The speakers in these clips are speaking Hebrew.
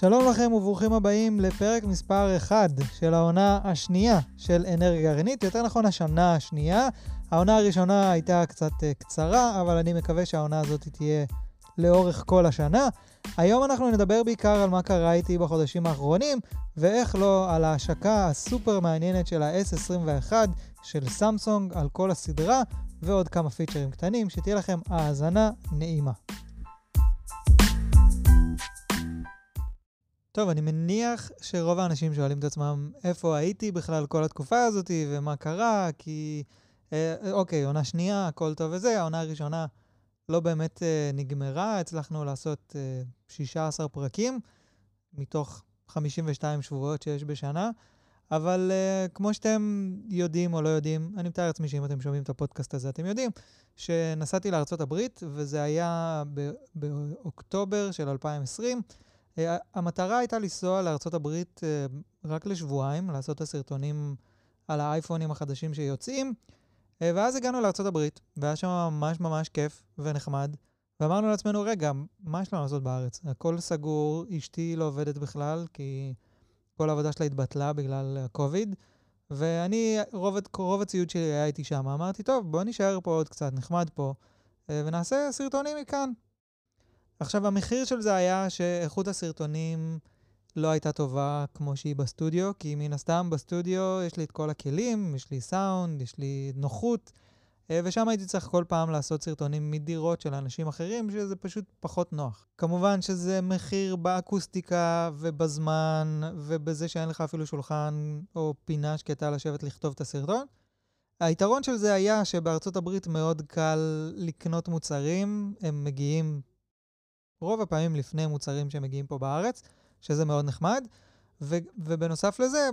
שלום לכם וברוכים הבאים לפרק מספר 1 של העונה השנייה של אנרגיה גרעינית, יותר נכון השנה השנייה. העונה הראשונה הייתה קצת uh, קצרה, אבל אני מקווה שהעונה הזאת תהיה לאורך כל השנה. היום אנחנו נדבר בעיקר על מה קרה איתי בחודשים האחרונים, ואיך לא על ההשקה הסופר מעניינת של ה-S21 של סמסונג על כל הסדרה, ועוד כמה פיצ'רים קטנים, שתהיה לכם האזנה נעימה. טוב, אני מניח שרוב האנשים שואלים את עצמם איפה הייתי בכלל כל התקופה הזאת ומה קרה, כי אה, אוקיי, עונה שנייה, הכל טוב וזה, העונה הראשונה לא באמת אה, נגמרה, הצלחנו לעשות אה, 16 פרקים מתוך 52 שבועות שיש בשנה, אבל אה, כמו שאתם יודעים או לא יודעים, אני מתאר לעצמי שאם אתם שומעים את הפודקאסט הזה, אתם יודעים שנסעתי הברית, וזה היה באוקטובר של 2020. אה, המטרה הייתה לנסוע לארה"ב אה, רק לשבועיים, לעשות את הסרטונים על האייפונים החדשים שיוצאים, אה, ואז הגענו לארה"ב, והיה שם ממש ממש כיף ונחמד, ואמרנו לעצמנו, רגע, מה יש לנו לעשות בארץ? הכל סגור, אשתי לא עובדת בכלל, כי כל העבודה שלה התבטלה בגלל הקוביד, ואני, רוב, רוב הציוד שלי היה איתי שם. אמרתי, טוב, בוא נישאר פה עוד קצת, נחמד פה, ונעשה סרטונים מכאן. עכשיו, המחיר של זה היה שאיכות הסרטונים לא הייתה טובה כמו שהיא בסטודיו, כי מן הסתם בסטודיו יש לי את כל הכלים, יש לי סאונד, יש לי נוחות, אה, ושם הייתי צריך כל פעם לעשות סרטונים מדירות של אנשים אחרים, שזה פשוט פחות נוח. כמובן שזה מחיר באקוסטיקה ובזמן, ובזה שאין לך אפילו שולחן או פינה שקטה לשבת לכתוב את הסרטון. היתרון של זה היה שבארצות הברית מאוד קל לקנות מוצרים, הם מגיעים רוב הפעמים לפני מוצרים שמגיעים פה בארץ, שזה מאוד נחמד. ו- ובנוסף לזה,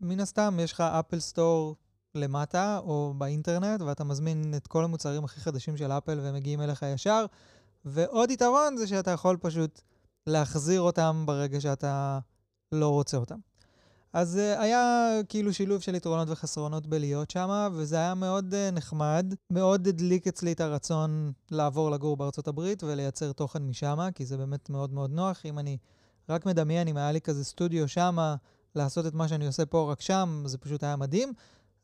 מן הסתם יש לך אפל סטור למטה או באינטרנט, ואתה מזמין את כל המוצרים הכי חדשים של אפל והם מגיעים אליך ישר. ועוד יתרון זה שאתה יכול פשוט להחזיר אותם ברגע שאתה לא רוצה אותם. אז uh, היה כאילו שילוב של יתרונות וחסרונות בלהיות שם, וזה היה מאוד uh, נחמד. מאוד הדליק אצלי את הרצון לעבור לגור בארצות הברית ולייצר תוכן משם, כי זה באמת מאוד מאוד נוח. אם אני רק מדמיין, אם היה לי כזה סטודיו שם, לעשות את מה שאני עושה פה רק שם, זה פשוט היה מדהים.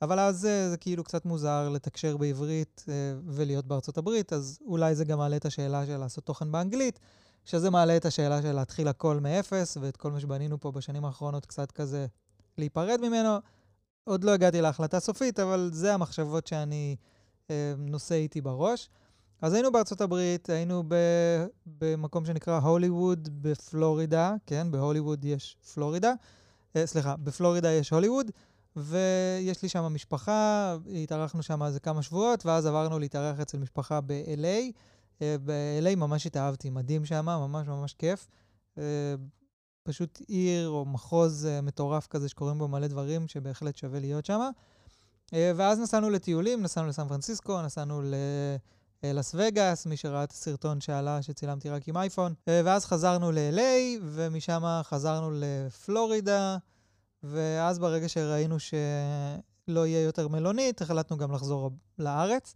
אבל אז uh, זה כאילו קצת מוזר לתקשר בעברית uh, ולהיות בארצות הברית, אז אולי זה גם מעלה את השאלה של לעשות תוכן באנגלית. שזה מעלה את השאלה של להתחיל הכל מאפס, ואת כל מה שבנינו פה בשנים האחרונות קצת כזה להיפרד ממנו. עוד לא הגעתי להחלטה סופית, אבל זה המחשבות שאני אה, נושא איתי בראש. אז היינו בארצות הברית, היינו ב, במקום שנקרא הוליווד בפלורידה, כן, בהוליווד יש פלורידה, אה, סליחה, בפלורידה יש הוליווד, ויש לי שם משפחה, התארחנו שם איזה כמה שבועות, ואז עברנו להתארח אצל משפחה ב-LA. אה, ב-LA ממש התאהבתי, מדהים שם, ממש ממש כיף. אה, פשוט עיר או מחוז uh, מטורף כזה שקורים בו מלא דברים שבהחלט שווה להיות שם. ואז נסענו לטיולים, נסענו לסן פרנסיסקו, נסענו ללאס וגאס, מי שראה את הסרטון שעלה, שצילמתי רק עם אייפון. ואז חזרנו ל-LA, ומשם חזרנו לפלורידה, ואז ברגע שראינו שלא יהיה יותר מלונית, החלטנו גם לחזור לארץ.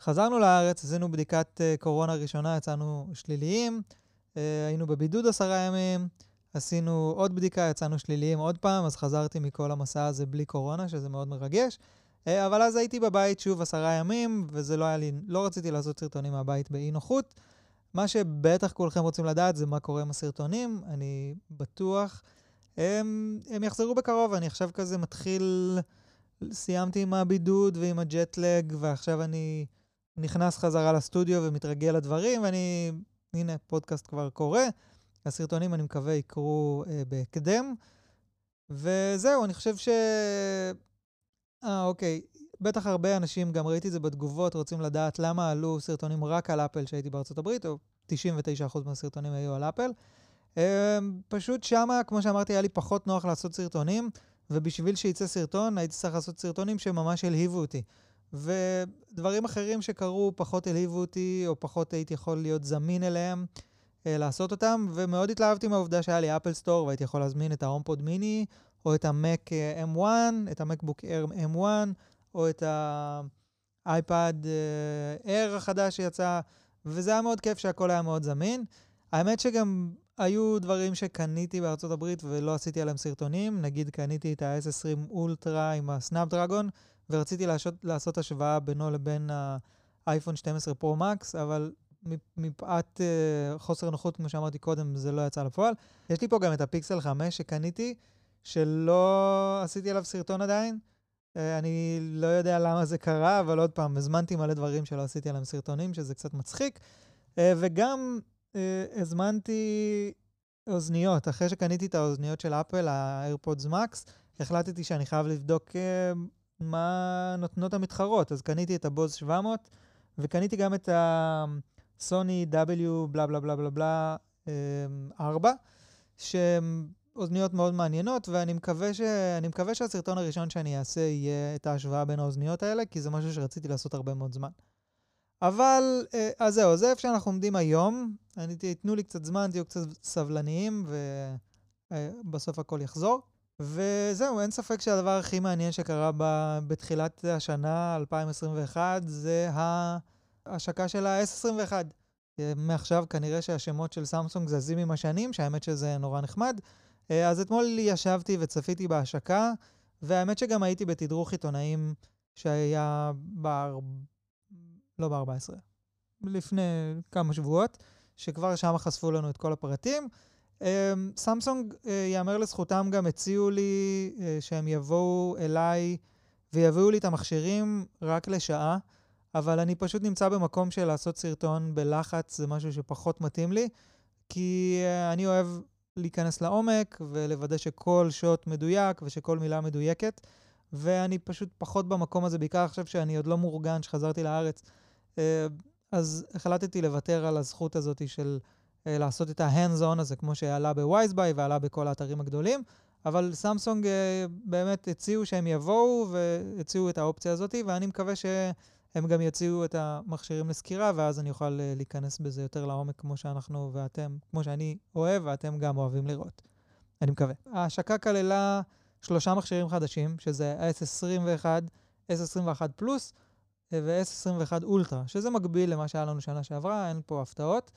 חזרנו לארץ, עשינו בדיקת uh, קורונה ראשונה, יצאנו שליליים, uh, היינו בבידוד עשרה ימים, עשינו עוד בדיקה, יצאנו שליליים עוד פעם, אז חזרתי מכל המסע הזה בלי קורונה, שזה מאוד מרגש. אה, אבל אז הייתי בבית שוב עשרה ימים, וזה לא היה לי, לא רציתי לעשות סרטונים מהבית באי נוחות. מה שבטח כולכם רוצים לדעת זה מה קורה עם הסרטונים, אני בטוח. הם, הם יחזרו בקרוב, אני עכשיו כזה מתחיל, סיימתי עם הבידוד ועם הג'טלג, ועכשיו אני נכנס חזרה לסטודיו ומתרגל לדברים, ואני, הנה, פודקאסט כבר קורה. הסרטונים, אני מקווה, יקרו אה, בהקדם. וזהו, אני חושב ש... אה, אוקיי. בטח הרבה אנשים, גם ראיתי את זה בתגובות, רוצים לדעת למה עלו סרטונים רק על אפל שהייתי בארצות הברית, או 99% מהסרטונים היו על אפל. אה, פשוט שמה, כמו שאמרתי, היה לי פחות נוח לעשות סרטונים, ובשביל שיצא סרטון, הייתי צריך לעשות סרטונים שממש הלהיבו אותי. ודברים אחרים שקרו פחות הלהיבו אותי, או פחות הייתי יכול להיות זמין אליהם. אה, לעשות אותם, ומאוד התלהבתי מהעובדה שהיה לי Apple Store והייתי יכול להזמין את ה HomePod mini, או את ה Mac אה, M1, את ה MacBook Air M1, או את ה iPad אה, Air החדש שיצא, וזה היה מאוד כיף שהכל היה מאוד זמין. האמת שגם היו דברים שקניתי בארצות הברית ולא עשיתי עליהם סרטונים. נגיד קניתי את ה-S20 אולטרה עם הסנאפדרגון, ורציתי לעשות, לעשות השוואה בינו לבין האייפון 12 פרו מקס, אבל מפאת uh, חוסר נוחות, כמו שאמרתי קודם, זה לא יצא לפועל. יש לי פה גם את הפיקסל 5 שקניתי, שלא עשיתי עליו סרטון עדיין. Uh, אני לא יודע למה זה קרה, אבל עוד פעם, הזמנתי מלא דברים שלא עשיתי עליהם סרטונים, שזה קצת מצחיק. Uh, וגם uh, הזמנתי אוזניות. אחרי שקניתי את האוזניות של אפל, ה-AirPods Max, החלטתי שאני חייב לבדוק uh, מה נותנות המתחרות. אז קניתי את הבוז 700, וקניתי גם את הסוני W בלה בלה בלה בלה בלה 4, שהן אוזניות מאוד מעניינות, ואני מקווה, ש... מקווה שהסרטון הראשון שאני אעשה יהיה את ההשוואה בין האוזניות האלה, כי זה משהו שרציתי לעשות הרבה מאוד זמן. אבל, אה, אז זהו, זה איפה שאנחנו עומדים היום. תיתנו לי קצת זמן, תהיו קצת סבלניים, ובסוף הכל יחזור. וזהו, אין ספק שהדבר הכי מעניין שקרה ב... בתחילת השנה, 2021, זה ההשקה של ה-S21. מעכשיו כנראה שהשמות של סמסונג זזים עם השנים, שהאמת שזה נורא נחמד. אז אתמול ישבתי וצפיתי בהשקה, והאמת שגם הייתי בתדרוך עיתונאים שהיה ב... לא ב-14, לפני כמה שבועות, שכבר שם חשפו לנו את כל הפרטים. אמ, סמסונג, אה, יאמר לזכותם, גם הציעו לי אה, שהם יבואו אליי ויביאו לי את המכשירים רק לשעה, אבל אני פשוט נמצא במקום של לעשות סרטון בלחץ, זה משהו שפחות מתאים לי, כי אה, אני אוהב להיכנס לעומק ולוודא שכל שוט מדויק ושכל מילה מדויקת, ואני פשוט פחות במקום הזה, בעיקר עכשיו שאני עוד לא מאורגן, שחזרתי לארץ. אז החלטתי לוותר על הזכות הזאת של... אה, לעשות את ה-hands-on הזה, כמו שעלה בווייזביי ועלה בכל האתרים הגדולים. אבל סמסונג אה, באמת הציעו שהם יבואו והציעו את האופציה הזאת, ואני מקווה שהם גם יציעו את המכשירים לסקירה, ואז אני אוכל אה, להיכנס בזה יותר לעומק, כמו שאנחנו ואתם, כמו שאני אוהב ואתם גם אוהבים לראות. אני מקווה. ההשקה כללה שלושה מכשירים חדשים, שזה ה-S21, S21 פלוס ו-S21 אולטרה, שזה מקביל למה שהיה לנו שנה שעברה, אין פה הפתעות.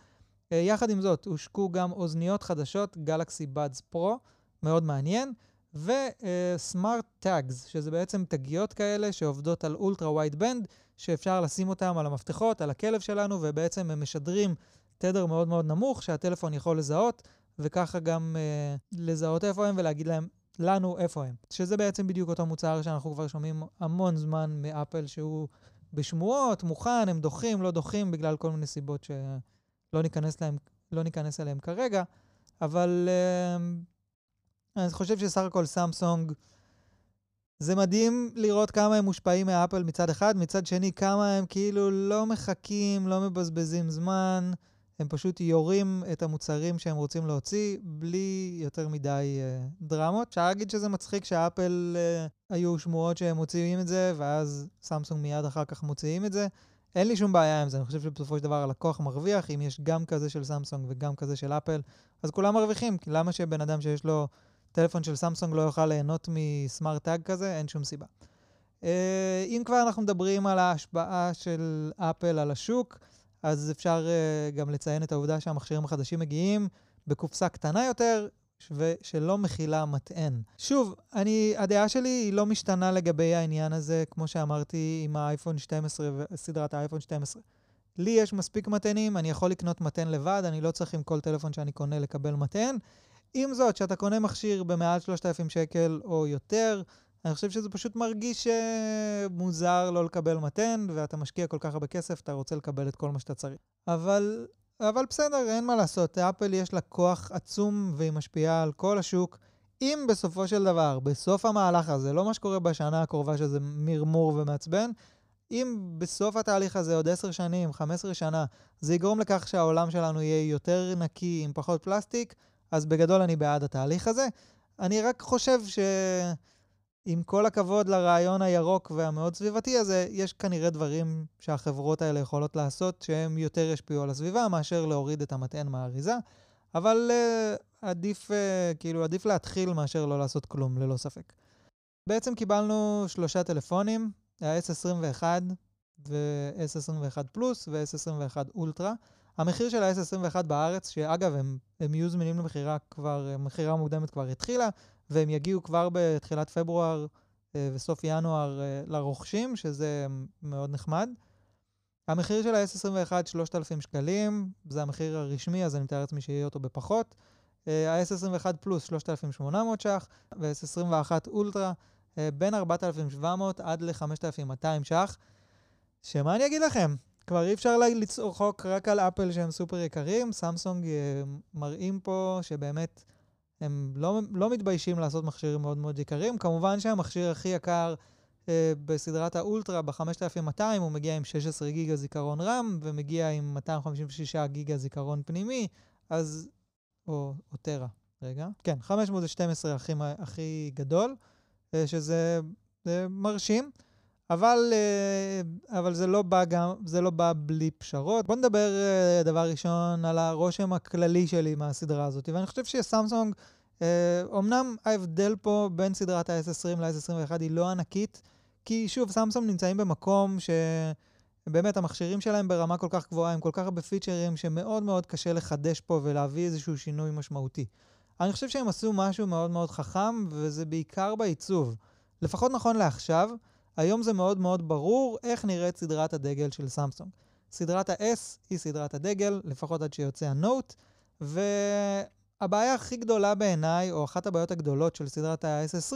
אה, יחד עם זאת, הושקו גם אוזניות חדשות, גלקסי בדס פרו, מאוד מעניין, וסמארט uh, טאגס, שזה בעצם תגיות כאלה שעובדות על אולטרה ווייד בנד, שאפשר לשים אותם על המפתחות, על הכלב שלנו, ובעצם הם משדרים תדר מאוד מאוד נמוך שהטלפון יכול לזהות, וככה גם uh, לזהות איפה הם ולהגיד להם, לנו איפה הם. שזה בעצם בדיוק אותו מוצר שאנחנו כבר שומעים המון זמן מאפל, שהוא בשמועות, מוכן, הם דוחים, לא דוחים, בגלל כל מיני סיבות ש... לא ניכנס, להם, לא ניכנס אליהם כרגע, אבל uh, אני חושב שסך הכל סמסונג, זה מדהים לראות כמה הם מושפעים מאפל מצד אחד, מצד שני כמה הם כאילו לא מחכים, לא מבזבזים זמן, הם פשוט יורים את המוצרים שהם רוצים להוציא בלי יותר מדי אה, דרמות. אפשר להגיד שזה מצחיק שאפל אה, היו שמועות שהם מוציאים את זה, ואז סמסונג מיד אחר כך מוציאים את זה. אין לי שום בעיה עם זה, אני חושב שבסופו של דבר הלקוח מרוויח, אם יש גם כזה של סמסונג וגם כזה של אפל, אז כולם מרוויחים, כי למה שבן אדם שיש לו טלפון של סמסונג לא יוכל ליהנות מ SmartTag כזה? אין שום סיבה. אה, אם כבר אנחנו מדברים על ההשפעה של אפל על השוק, אז אפשר uh, גם לציין את העובדה שהמכשירים החדשים מגיעים בקופסה קטנה יותר, ושלא מכילה מטען. שוב, אני, הדעה שלי היא לא משתנה לגבי העניין הזה, כמו שאמרתי עם האייפון 12 וסדרת האייפון 12. לי יש מספיק מטענים, אני יכול לקנות מטען לבד, אני לא צריך עם כל טלפון שאני קונה לקבל מטען. עם זאת, כשאתה קונה מכשיר במעל 3,000 שקל או יותר, אני חושב שזה פשוט מרגיש אה, מוזר לא לקבל מטען, ואתה משקיע כל כך הרבה כסף, אתה רוצה לקבל את כל מה שאתה צריך. אבל אבל בסדר, אין מה לעשות. אפל יש לה כוח עצום והיא משפיעה על כל השוק. אם בסופו של דבר, בסוף המהלך הזה, לא מה שקורה בשנה הקרובה שזה מרמור ומעצבן, אם בסוף התהליך הזה, עוד 10 שנים, 15 שנה, זה יגרום לכך שהעולם שלנו יהיה יותר נקי עם פחות פלסטיק, אז בגדול אני בעד התהליך הזה. אני רק חושב ש... עם כל הכבוד לרעיון הירוק והמאוד סביבתי הזה, יש כנראה דברים שהחברות האלה יכולות לעשות שהם יותר ישפיעו על הסביבה מאשר להוריד את המטען מהאריזה, אבל uh, עדיף, uh, כאילו, עדיף להתחיל מאשר לא לעשות כלום, ללא ספק. בעצם קיבלנו שלושה טלפונים, ה-S21 ו-S21 פלוס ו-S21 אולטרה. המחיר של ה-S21 בארץ, שאגב, הם, הם יהיו זמינים למכירה כבר, מכירה מוקדמת כבר התחילה, והם יגיעו כבר בתחילת פברואר אה, וסוף ינואר אה, לרוכשים, שזה מאוד נחמד. המחיר של ה-S21 3,000 שקלים, זה המחיר הרשמי, אז אני מתאר לעצמי שיהיה אותו בפחות. אה, ה-S21 פלוס 3,800 ש"ח, ו-S21 אולטרה בין 4,700 עד ל-5,200 ש"ח. שמה אני אגיד לכם? כבר אי אפשר לצחוק רק על אפל שהם סופר יקרים, סמסונג מראים פה שבאמת הם לא, לא מתביישים לעשות מכשירים מאוד מאוד יקרים. כמובן שהמכשיר הכי יקר אה, בסדרת האולטרה, ב-5200, הוא מגיע עם 16 גיגה זיכרון רם, ומגיע עם 256 גיגה זיכרון פנימי, אז... או, או טרה, רגע. כן, 512 הכי, הכי גדול, אה, שזה אה, מרשים. אבל, אה, אבל זה, לא בא גם, זה לא בא בלי פשרות. בואו נדבר אה, דבר ראשון על הרושם הכללי שלי מהסדרה הזאת. ואני חושב שסמסונג, אומנם ההבדל פה בין סדרת ה-S20 ל-S21 היא לא ענקית, כי שוב, סמסונג נמצאים במקום שבאמת המכשירים שלהם ברמה כל כך גבוהה, עם כל כך הרבה פיצ'רים, שמאוד מאוד קשה לחדש פה ולהביא איזשהו שינוי משמעותי. אני חושב שהם עשו משהו מאוד מאוד חכם, וזה בעיקר בעיצוב. לפחות נכון לעכשיו, היום זה מאוד מאוד ברור איך נראית סדרת הדגל של סמסונג. סדרת ה-S היא סדרת הדגל, לפחות עד שיוצא הנוט, והבעיה הכי גדולה בעיניי, או אחת הבעיות הגדולות של סדרת ה-S20,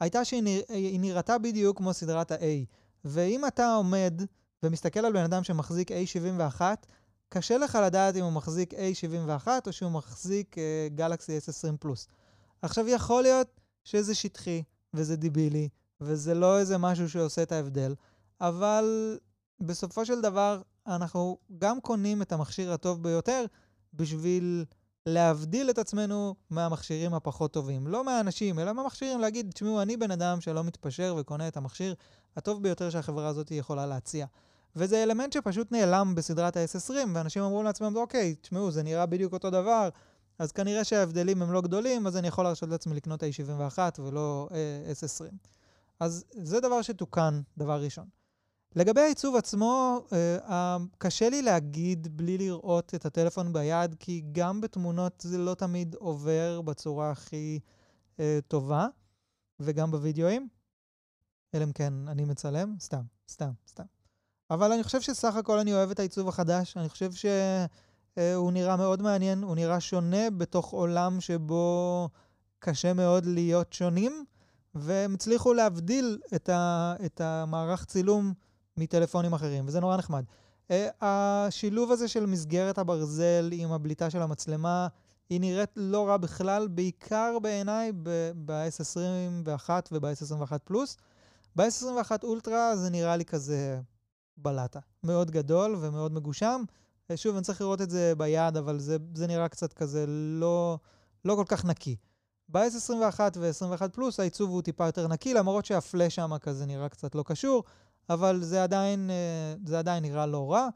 הייתה שהיא נרא... נראתה בדיוק כמו סדרת ה-A. ואם אתה עומד ומסתכל על בן אדם שמחזיק A71, קשה לך לדעת אם הוא מחזיק A71 או שהוא מחזיק גלקסי uh, S20 פלוס. עכשיו, יכול להיות שזה שטחי וזה דיבילי, וזה לא איזה משהו שעושה את ההבדל, אבל בסופו של דבר אנחנו גם קונים את המכשיר הטוב ביותר בשביל להבדיל את עצמנו מהמכשירים הפחות טובים. לא מהאנשים, אלא מהמכשירים, להגיד, תשמעו, אני בן אדם שלא מתפשר וקונה את המכשיר הטוב ביותר שהחברה הזאת יכולה להציע. וזה אלמנט שפשוט נעלם בסדרת ה-S20, ואנשים אמרו לעצמם, אוקיי, תשמעו, זה נראה בדיוק אותו דבר, אז כנראה שההבדלים הם לא גדולים, אז אני יכול להרשות לעצמי לקנות ה-71 ולא אה, S20. אז זה דבר שתוקן, דבר ראשון. לגבי העיצוב עצמו, אה, קשה לי להגיד בלי לראות את הטלפון ביד, כי גם בתמונות זה לא תמיד עובר בצורה הכי אה, טובה, וגם בווידאוים. אלא אם כן אני מצלם, סתם, סתם, סתם. אבל אני חושב שסך הכל אני אוהב את העיצוב החדש, אני חושב שהוא אה, נראה מאוד מעניין, הוא נראה שונה בתוך עולם שבו קשה מאוד להיות שונים. והם הצליחו להבדיל את, ה, את המערך צילום מטלפונים אחרים, וזה נורא נחמד. Uh, השילוב הזה של מסגרת הברזל עם הבליטה של המצלמה, היא נראית לא רע בכלל, בעיקר בעיניי ב-S21 וב-S21 פלוס. ב-S21 אולטרה זה נראה לי כזה בלטה. מאוד גדול ומאוד מגושם. אה, שוב, אני צריך לראות את זה ביד, אבל זה, זה נראה קצת כזה לא, לא כל כך נקי. ב-S21 ו-21 פלוס העיצוב הוא טיפה יותר נקי, למרות שהפלאש שם כזה נראה קצת לא קשור, אבל זה עדיין, אה, זה עדיין נראה לא רע.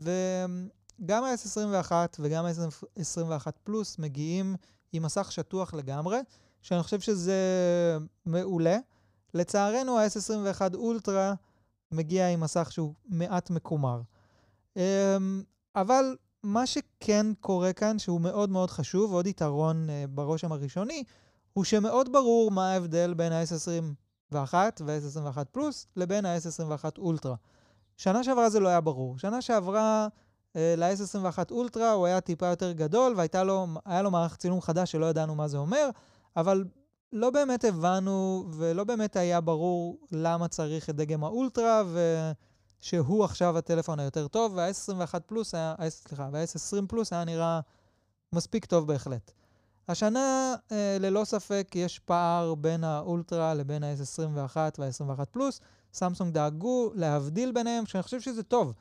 וגם ה-S21 וגם ה-S21 פלוס מגיעים עם מסך שטוח לגמרי, שאני חושב שזה מעולה. לצערנו ה-S21 אולטרה מגיע עם מסך שהוא מעט מקומר. אמ, אבל מה שכן קורה כאן, שהוא מאוד מאוד חשוב, עוד יתרון uh, ברושם הראשוני, הוא שמאוד ברור מה ההבדל בין ה-S21 וה-S21 פלוס לבין ה-S21 אולטרה. שנה שעברה זה לא היה ברור. שנה שעברה uh, ל-S21 אולטרה הוא היה טיפה יותר גדול והיה לו, לו מערך צילום חדש שלא ידענו מה זה אומר, אבל לא באמת הבנו ולא באמת היה ברור למה צריך את דגם האולטרה, ו... שהוא עכשיו הטלפון היותר טוב, וה-S21 פלוס היה, סליחה, וה-S20 פלוס היה נראה מספיק טוב בהחלט. השנה, אה, ללא ספק, יש פער בין האולטרה לבין ה-S21 וה-21 פלוס. סמסונג דאגו להבדיל ביניהם, שאני חושב שזה טוב.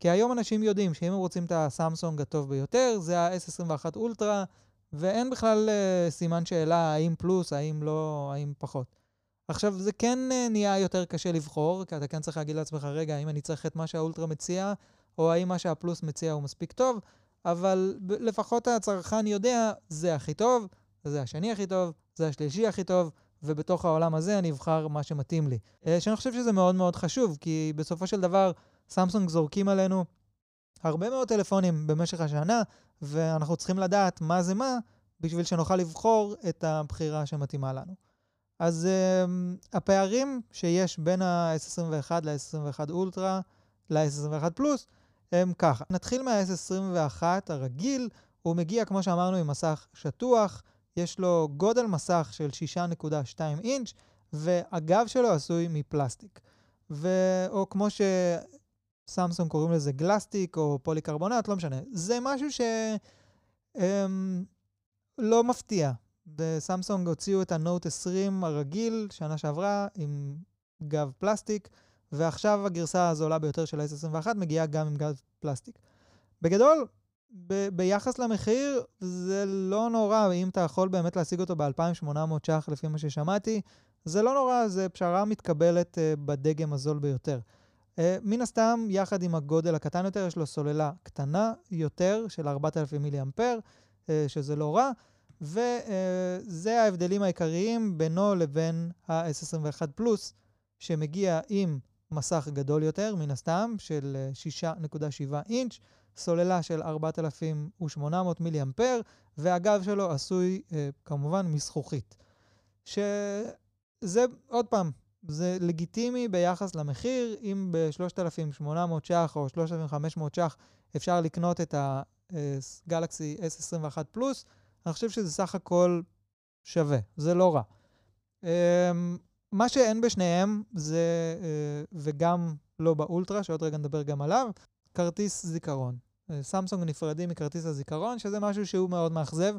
כי היום אנשים יודעים שאם הם רוצים את הסמסונג הטוב ביותר, זה ה-S21 אולטרה, ואין בכלל אה, סימן שאלה האם פלוס, האם לא, האם פחות. עכשיו, זה כן אה, נהיה יותר קשה לבחור, כי אתה כן צריך להגיד לעצמך, רגע, האם אני צריך את מה שהאולטרה מציע, או האם מה שהפלוס מציע הוא מספיק טוב, אבל לפחות הצרכן יודע, זה הכי טוב, זה השני הכי טוב, זה השלישי הכי טוב, ובתוך העולם הזה אני אבחר מה שמתאים לי. אה, שאני חושב שזה מאוד מאוד חשוב, כי בסופו של דבר, סמסונג זורקים עלינו הרבה מאוד טלפונים במשך השנה, ואנחנו צריכים לדעת מה זה מה, בשביל שנוכל לבחור את הבחירה שמתאימה לנו. אז um, הפערים שיש בין ה-S21 ל-S21 אולטרה ל-S21 פלוס הם ככה. נתחיל מה-S21 הרגיל, הוא מגיע, כמו שאמרנו, עם מסך שטוח, יש לו גודל מסך של 6.2 אינץ', והגב שלו עשוי מפלסטיק. ו... או כמו שסמסונג קוראים לזה גלסטיק או פוליקרבונט, לא משנה. זה משהו ש... אמ, לא מפתיע. בסמסונג הוציאו את הנוט 20 הרגיל, שנה שעברה, עם גב פלסטיק, ועכשיו הגרסה הזולה ביותר של ה-S21 מגיעה גם עם גב פלסטיק. בגדול, ב- ביחס למחיר, זה לא נורא, אם אתה יכול באמת להשיג אותו ב-2,800 ש"ח לפי מה ששמעתי, זה לא נורא, זה פשרה מתקבלת uh, בדגם הזול ביותר. Uh, מן הסתם, יחד עם הגודל הקטן יותר, יש לו סוללה קטנה יותר של 4,000 מיליאמפר, uh, שזה לא רע, וזה ההבדלים העיקריים בינו לבין ה-S21 פלוס, שמגיע עם מסך גדול יותר, מן הסתם, של 6.7 אינץ', סוללה של 4,800 מיליאמפר, והגב שלו עשוי uh, כמובן מזכוכית. שזה, עוד פעם, זה לגיטימי ביחס למחיר, אם ב-3,800 ש"ח או 3,500 ש"ח אפשר לקנות את הגלקסי S21 פלוס, אני חושב שזה סך הכל שווה, זה לא רע. Um, מה שאין בשניהם זה, uh, וגם לא באולטרה, שעוד רגע נדבר גם עליו, כרטיס זיכרון. אה, סמסונג נפרדים מכרטיס הזיכרון, שזה משהו שהוא מאוד מאכזב.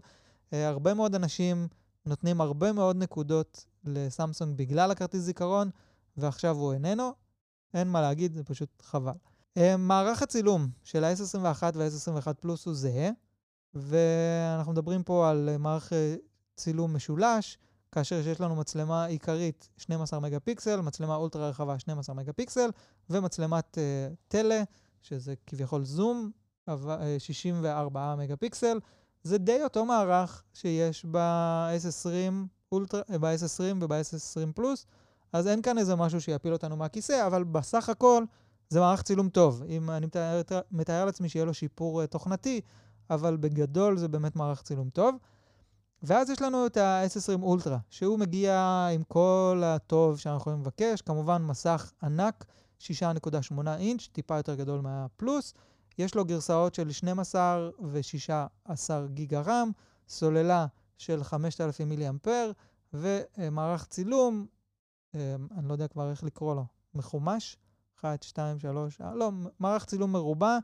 אה, הרבה מאוד אנשים נותנים הרבה מאוד נקודות לסמסונג בגלל הכרטיס זיכרון, ועכשיו הוא איננו. אין מה להגיד, זה פשוט חבל. אה, מערך הצילום של ה-S21 וה-S21 פלוס הוא זהה, ואנחנו מדברים פה על מערך צילום משולש, כאשר יש לנו מצלמה עיקרית 12 מגה פיקסל, מצלמה אולטרה רחבה 12 מגה פיקסל, ומצלמת uh, טלה, שזה כביכול זום, 64 אה, מגה פיקסל. זה די אותו מערך שיש ב-S20 ב-S20 וב-S20 פלוס, אז אין כאן איזה משהו שיפיל אותנו מהכיסא, אבל בסך הכל זה מערך צילום טוב. אם אני מתאר, מתאר לעצמי שיהיה לו שיפור uh, תוכנתי, אבל בגדול זה באמת מערך צילום טוב. ואז יש לנו את ה-S20 אולטרה, שהוא מגיע עם כל הטוב שאנחנו יכולים לבקש, כמובן מסך ענק, 6.8 אינץ', טיפה יותר גדול מהפלוס. יש לו גרסאות של 12 ו-16 גיגה רם, סוללה של 5,000 מילי אמפר, ומערך צילום, אה, אני לא יודע כבר איך לקרוא לו, מחומש, 1, 2, 3, לא, מערך צילום מרובע,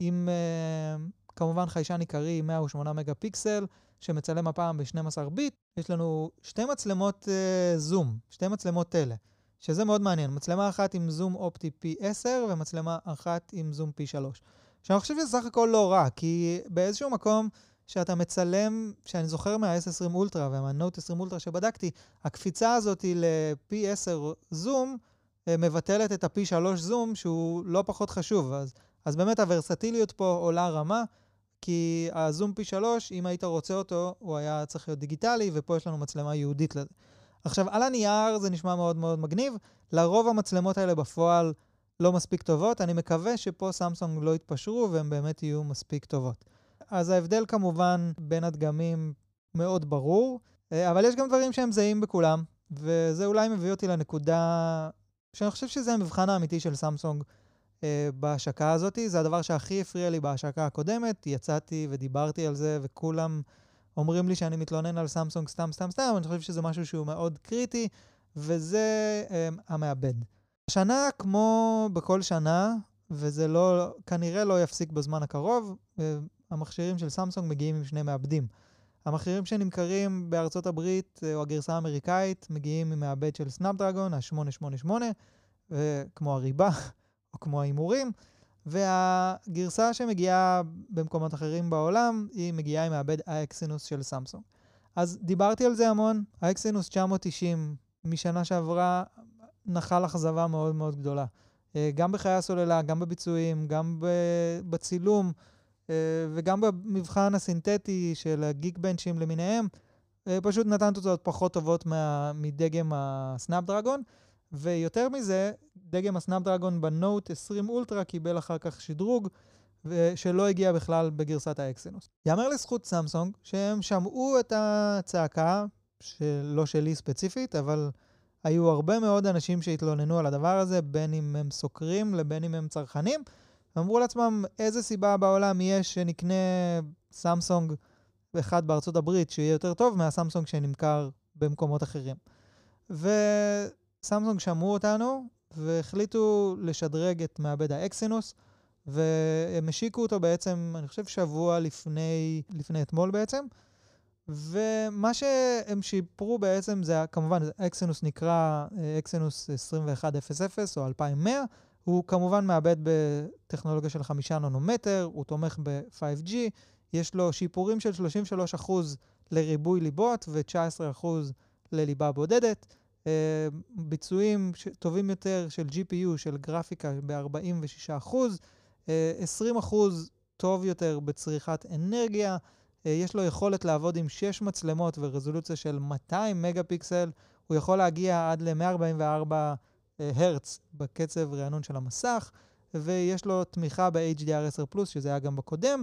עם אה, כמובן חיישן עיקרי 108 מגה פיקסל, שמצלם הפעם ב-12 ביט. יש לנו שתי מצלמות uh, זום, שתי מצלמות טלה, שזה מאוד מעניין. מצלמה אחת עם זום אופטי פי 10 ומצלמה אחת עם זום פי 3. שאני חושב שזה סך הכל לא רע, כי באיזשהו מקום שאתה מצלם, שאני זוכר מה-S20 אולטרה ומהנוט 20 אולטרה שבדקתי, הקפיצה הזאת לפי 10 זום אה, מבטלת את הפי 3 זום, שהוא לא פחות חשוב. אז, אז באמת הוורסטיליות פה עולה רמה, כי הזום פי 3, אם היית רוצה אותו, הוא היה צריך להיות דיגיטלי, ופה יש לנו מצלמה ייעודית לזה. עכשיו, על הנייר זה נשמע מאוד מאוד מגניב, לרוב המצלמות האלה בפועל לא מספיק טובות. אני מקווה שפה סמסונג לא יתפשרו והן באמת יהיו מספיק טובות. אז ההבדל כמובן בין הדגמים מאוד ברור, אה, אבל יש גם דברים שהם זהים בכולם, וזה אולי מביא אותי לנקודה שאני חושב שזה המבחן האמיתי של סמסונג בהשקה הזאת. זה הדבר שהכי הפריע לי בהשקה הקודמת. יצאתי ודיברתי על זה, וכולם אומרים לי שאני מתלונן על סמסונג סתם סתם סתם, אני חושב שזה משהו שהוא מאוד קריטי, וזה אה, המעבד. השנה, כמו בכל שנה, וזה לא, כנראה לא יפסיק בזמן הקרוב, אה, המכשירים של סמסונג מגיעים עם שני מעבדים. המכשירים שנמכרים בארצות הברית, אה, או הגרסה האמריקאית, מגיעים עם מעבד של סנאפדרגון, ה-888, כמו הריבה, או כמו ההימורים, והגרסה שמגיעה במקומות אחרים בעולם, היא מגיעה עם מעבד האקסינוס של סמסונג. אז דיברתי על זה המון, ה Exynos 990 משנה שעברה נחל אכזבה מאוד מאוד גדולה. אה, גם בחיי הסוללה, גם בביצועים, גם בצילום אה, וגם במבחן הסינתטי של הגיק בנצ'ים למיניהם, אה, פשוט נתן תוצאות פחות טובות מדגם ה Snapdragon. ויותר מזה, דגם ה Snapdragon ב Note 20 אולטרה קיבל אחר כך שדרוג, ושלא הגיע בכלל בגרסת ה Exynos. יאמר לזכות סמסונג שהם שמעו את הצעקה, שלא שלי ספציפית, אבל היו הרבה מאוד אנשים שהתלוננו על הדבר הזה, בין אם הם סוקרים לבין אם הם צרכנים, ואמרו לעצמם איזה סיבה בעולם יש שנקנה סמסונג אחד בארצות הברית שיהיה יותר טוב מהסמסונג שנמכר במקומות אחרים. וסמסונג שמעו אותנו והחליטו לשדרג את מעבד האקסינוס, והם השיקו אותו בעצם, אני חושב, שבוע לפני, לפני אתמול בעצם. ומה שהם שיפרו בעצם זה, כמובן, אקסינוס נקרא אקסינוס 2100 או 2100, הוא כמובן מעבד בטכנולוגיה של 5 ננומטר, הוא תומך ב-5G, יש לו שיפורים של 33% לריבוי ליבות ו-19% לליבה בודדת. אה, ביצועים טובים יותר של GPU, של גרפיקה, ב-46%, 20% טוב יותר בצריכת אנרגיה, אה, יש לו יכולת לעבוד עם 6 מצלמות ורזולוציה של 200 מגה פיקסל, הוא יכול להגיע עד ל-144 אה, הרץ בקצב רענון של המסך, ויש לו תמיכה ב-HDR10+, שזה היה גם בקודם,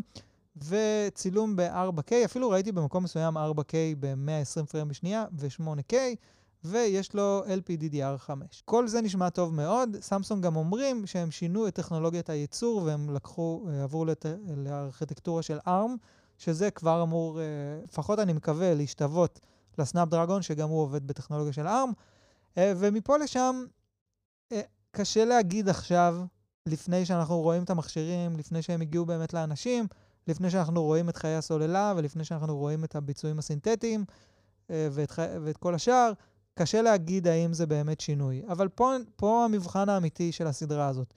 וצילום ב-4K, אפילו ראיתי במקום מסוים 4K ב-120 פריים בשנייה ו-8K, ויש לו LPDDR5. כל זה נשמע טוב מאוד. סמסונג גם אומרים שהם שינו את טכנולוגיית הייצור והם לקחו, אה, עברו לת... לארכיטקטורה של ARM, שזה כבר אמור, אה, לפחות אני מקווה, להשתוות לסנאפ דרגון, שגם הוא עובד בטכנולוגיה של ARM. אה, ומפה לשם, קשה להגיד עכשיו, לפני שאנחנו רואים את המכשירים, לפני שהם הגיעו באמת לאנשים, לפני שאנחנו רואים את חיי הסוללה ולפני שאנחנו רואים את הביצועים הסינתטיים ואת, ואת כל השאר, קשה להגיד האם זה באמת שינוי. אבל פה, פה המבחן האמיתי של הסדרה הזאת.